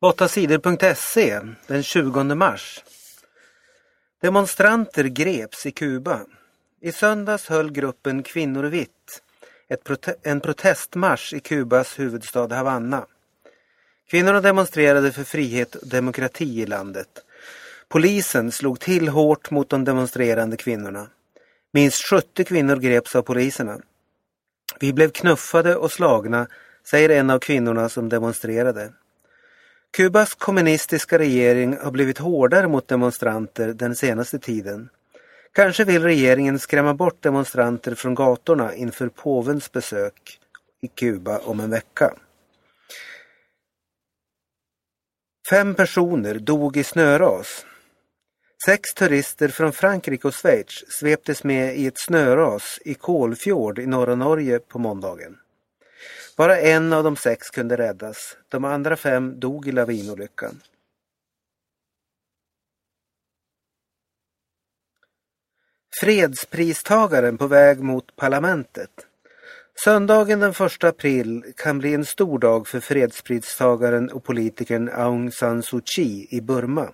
8sidor.se den 20 mars. Demonstranter greps i Kuba. I söndags höll gruppen Kvinnor vitt prote en protestmarsch i Kubas huvudstad Havanna. Kvinnorna demonstrerade för frihet och demokrati i landet. Polisen slog till hårt mot de demonstrerande kvinnorna. Minst 70 kvinnor greps av poliserna. Vi blev knuffade och slagna, säger en av kvinnorna som demonstrerade. Kubas kommunistiska regering har blivit hårdare mot demonstranter den senaste tiden. Kanske vill regeringen skrämma bort demonstranter från gatorna inför påvens besök i Kuba om en vecka. Fem personer dog i snöras. Sex turister från Frankrike och Schweiz sveptes med i ett snöras i Kolfjord i norra Norge på måndagen. Bara en av de sex kunde räddas. De andra fem dog i lavinolyckan. Fredspristagaren på väg mot parlamentet. Söndagen den 1 april kan bli en stor dag för fredspristagaren och politikern Aung San Suu Kyi i Burma.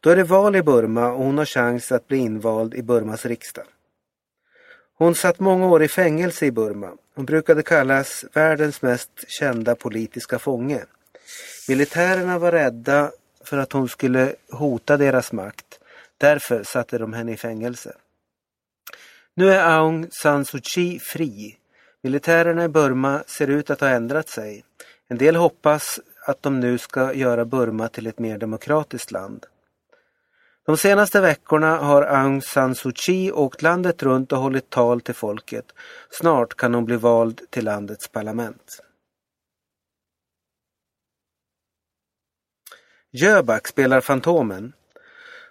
Då är det val i Burma och hon har chans att bli invald i Burmas riksdag. Hon satt många år i fängelse i Burma. Hon brukade kallas världens mest kända politiska fånge. Militärerna var rädda för att hon skulle hota deras makt. Därför satte de henne i fängelse. Nu är Aung San Suu Kyi fri. Militärerna i Burma ser ut att ha ändrat sig. En del hoppas att de nu ska göra Burma till ett mer demokratiskt land. De senaste veckorna har Aung San Suu Kyi åkt landet runt och hållit tal till folket. Snart kan hon bli vald till landets parlament. Jöback spelar Fantomen.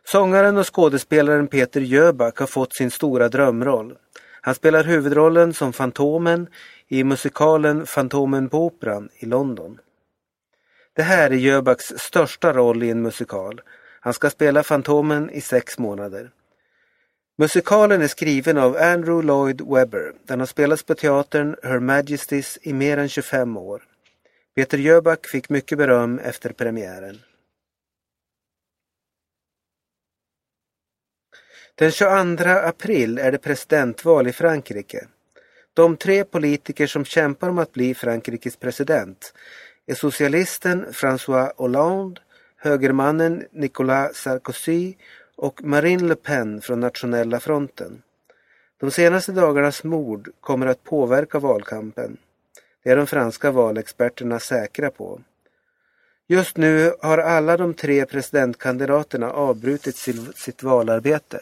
Sångaren och skådespelaren Peter Jöback har fått sin stora drömroll. Han spelar huvudrollen som Fantomen i musikalen Fantomen på Operan i London. Det här är Jöbacks största roll i en musikal. Han ska spela Fantomen i sex månader. Musikalen är skriven av Andrew Lloyd Webber. Den har spelats på teatern Her Majesty's i mer än 25 år. Peter Jöback fick mycket beröm efter premiären. Den 22 april är det presidentval i Frankrike. De tre politiker som kämpar om att bli Frankrikes president är socialisten François Hollande, högermannen Nicolas Sarkozy och Marine Le Pen från Nationella fronten. De senaste dagarnas mord kommer att påverka valkampen. Det är de franska valexperterna säkra på. Just nu har alla de tre presidentkandidaterna avbrutit sitt valarbete.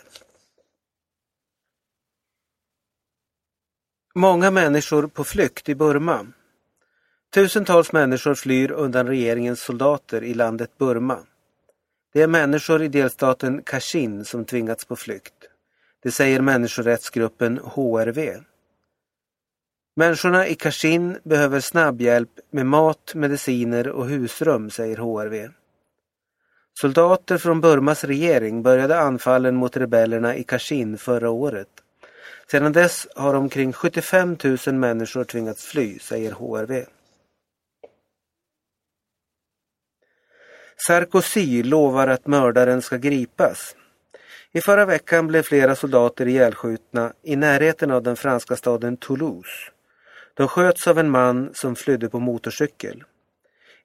Många människor på flykt i Burma. Tusentals människor flyr undan regeringens soldater i landet Burma. Det är människor i delstaten Kachin som tvingats på flykt. Det säger människorättsgruppen HRV. Människorna i Kachin behöver snabb hjälp med mat, mediciner och husrum, säger HRV. Soldater från Burmas regering började anfallen mot rebellerna i Kachin förra året. Sedan dess har omkring 75 000 människor tvingats fly, säger HRV. Sarkozy lovar att mördaren ska gripas. I förra veckan blev flera soldater ihjälskjutna i närheten av den franska staden Toulouse. De sköts av en man som flydde på motorcykel.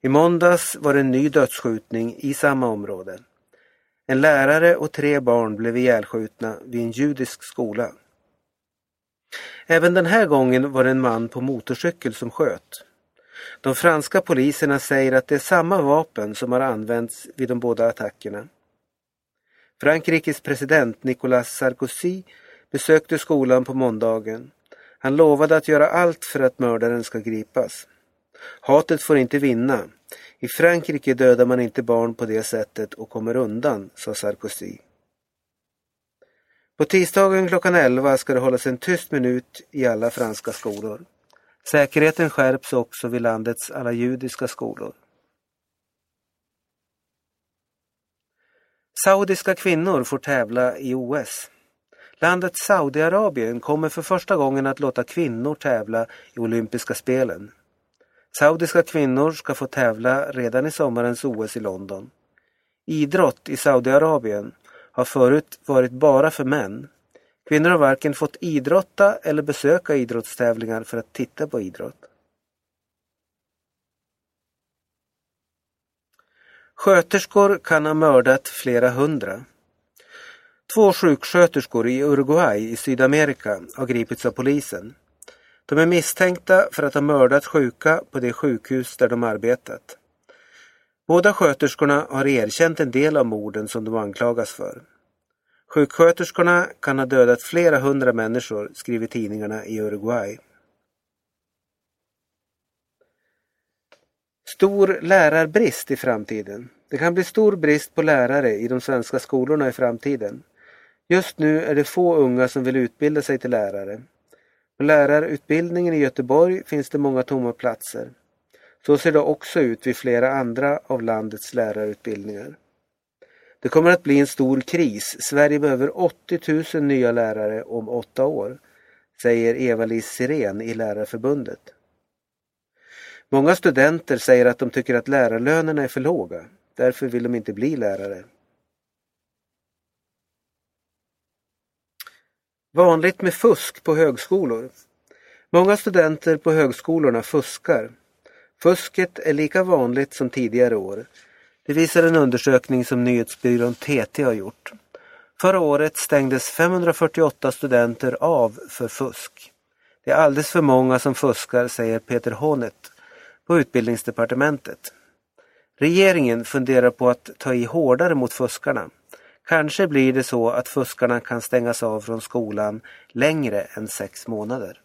I måndags var det en ny dödsskjutning i samma område. En lärare och tre barn blev ihjälskjutna vid en judisk skola. Även den här gången var det en man på motorcykel som sköt. De franska poliserna säger att det är samma vapen som har använts vid de båda attackerna. Frankrikes president Nicolas Sarkozy besökte skolan på måndagen. Han lovade att göra allt för att mördaren ska gripas. Hatet får inte vinna. I Frankrike dödar man inte barn på det sättet och kommer undan, sa Sarkozy. På tisdagen klockan 11 ska det hållas en tyst minut i alla franska skolor. Säkerheten skärps också vid landets alla judiska skolor. Saudiska kvinnor får tävla i OS. Landet Saudiarabien kommer för första gången att låta kvinnor tävla i olympiska spelen. Saudiska kvinnor ska få tävla redan i sommarens OS i London. Idrott i Saudiarabien har förut varit bara för män. Kvinnor har varken fått idrotta eller besöka idrottstävlingar för att titta på idrott. Sköterskor kan ha mördat flera hundra. Två sjuksköterskor i Uruguay i Sydamerika har gripits av polisen. De är misstänkta för att ha mördat sjuka på det sjukhus där de arbetat. Båda sköterskorna har erkänt en del av morden som de anklagas för. Sjuksköterskorna kan ha dödat flera hundra människor, skriver tidningarna i Uruguay. Stor lärarbrist i framtiden. Det kan bli stor brist på lärare i de svenska skolorna i framtiden. Just nu är det få unga som vill utbilda sig till lärare. På lärarutbildningen i Göteborg finns det många tomma platser. Så ser det också ut vid flera andra av landets lärarutbildningar. Det kommer att bli en stor kris. Sverige behöver 80 000 nya lärare om åtta år, säger Eva-Lis Sirén i Lärarförbundet. Många studenter säger att de tycker att lärarlönerna är för låga. Därför vill de inte bli lärare. Vanligt med fusk på högskolor. Många studenter på högskolorna fuskar. Fusket är lika vanligt som tidigare år. Det visar en undersökning som nyhetsbyrån TT har gjort. Förra året stängdes 548 studenter av för fusk. Det är alldeles för många som fuskar, säger Peter Honet på Utbildningsdepartementet. Regeringen funderar på att ta i hårdare mot fuskarna. Kanske blir det så att fuskarna kan stängas av från skolan längre än sex månader.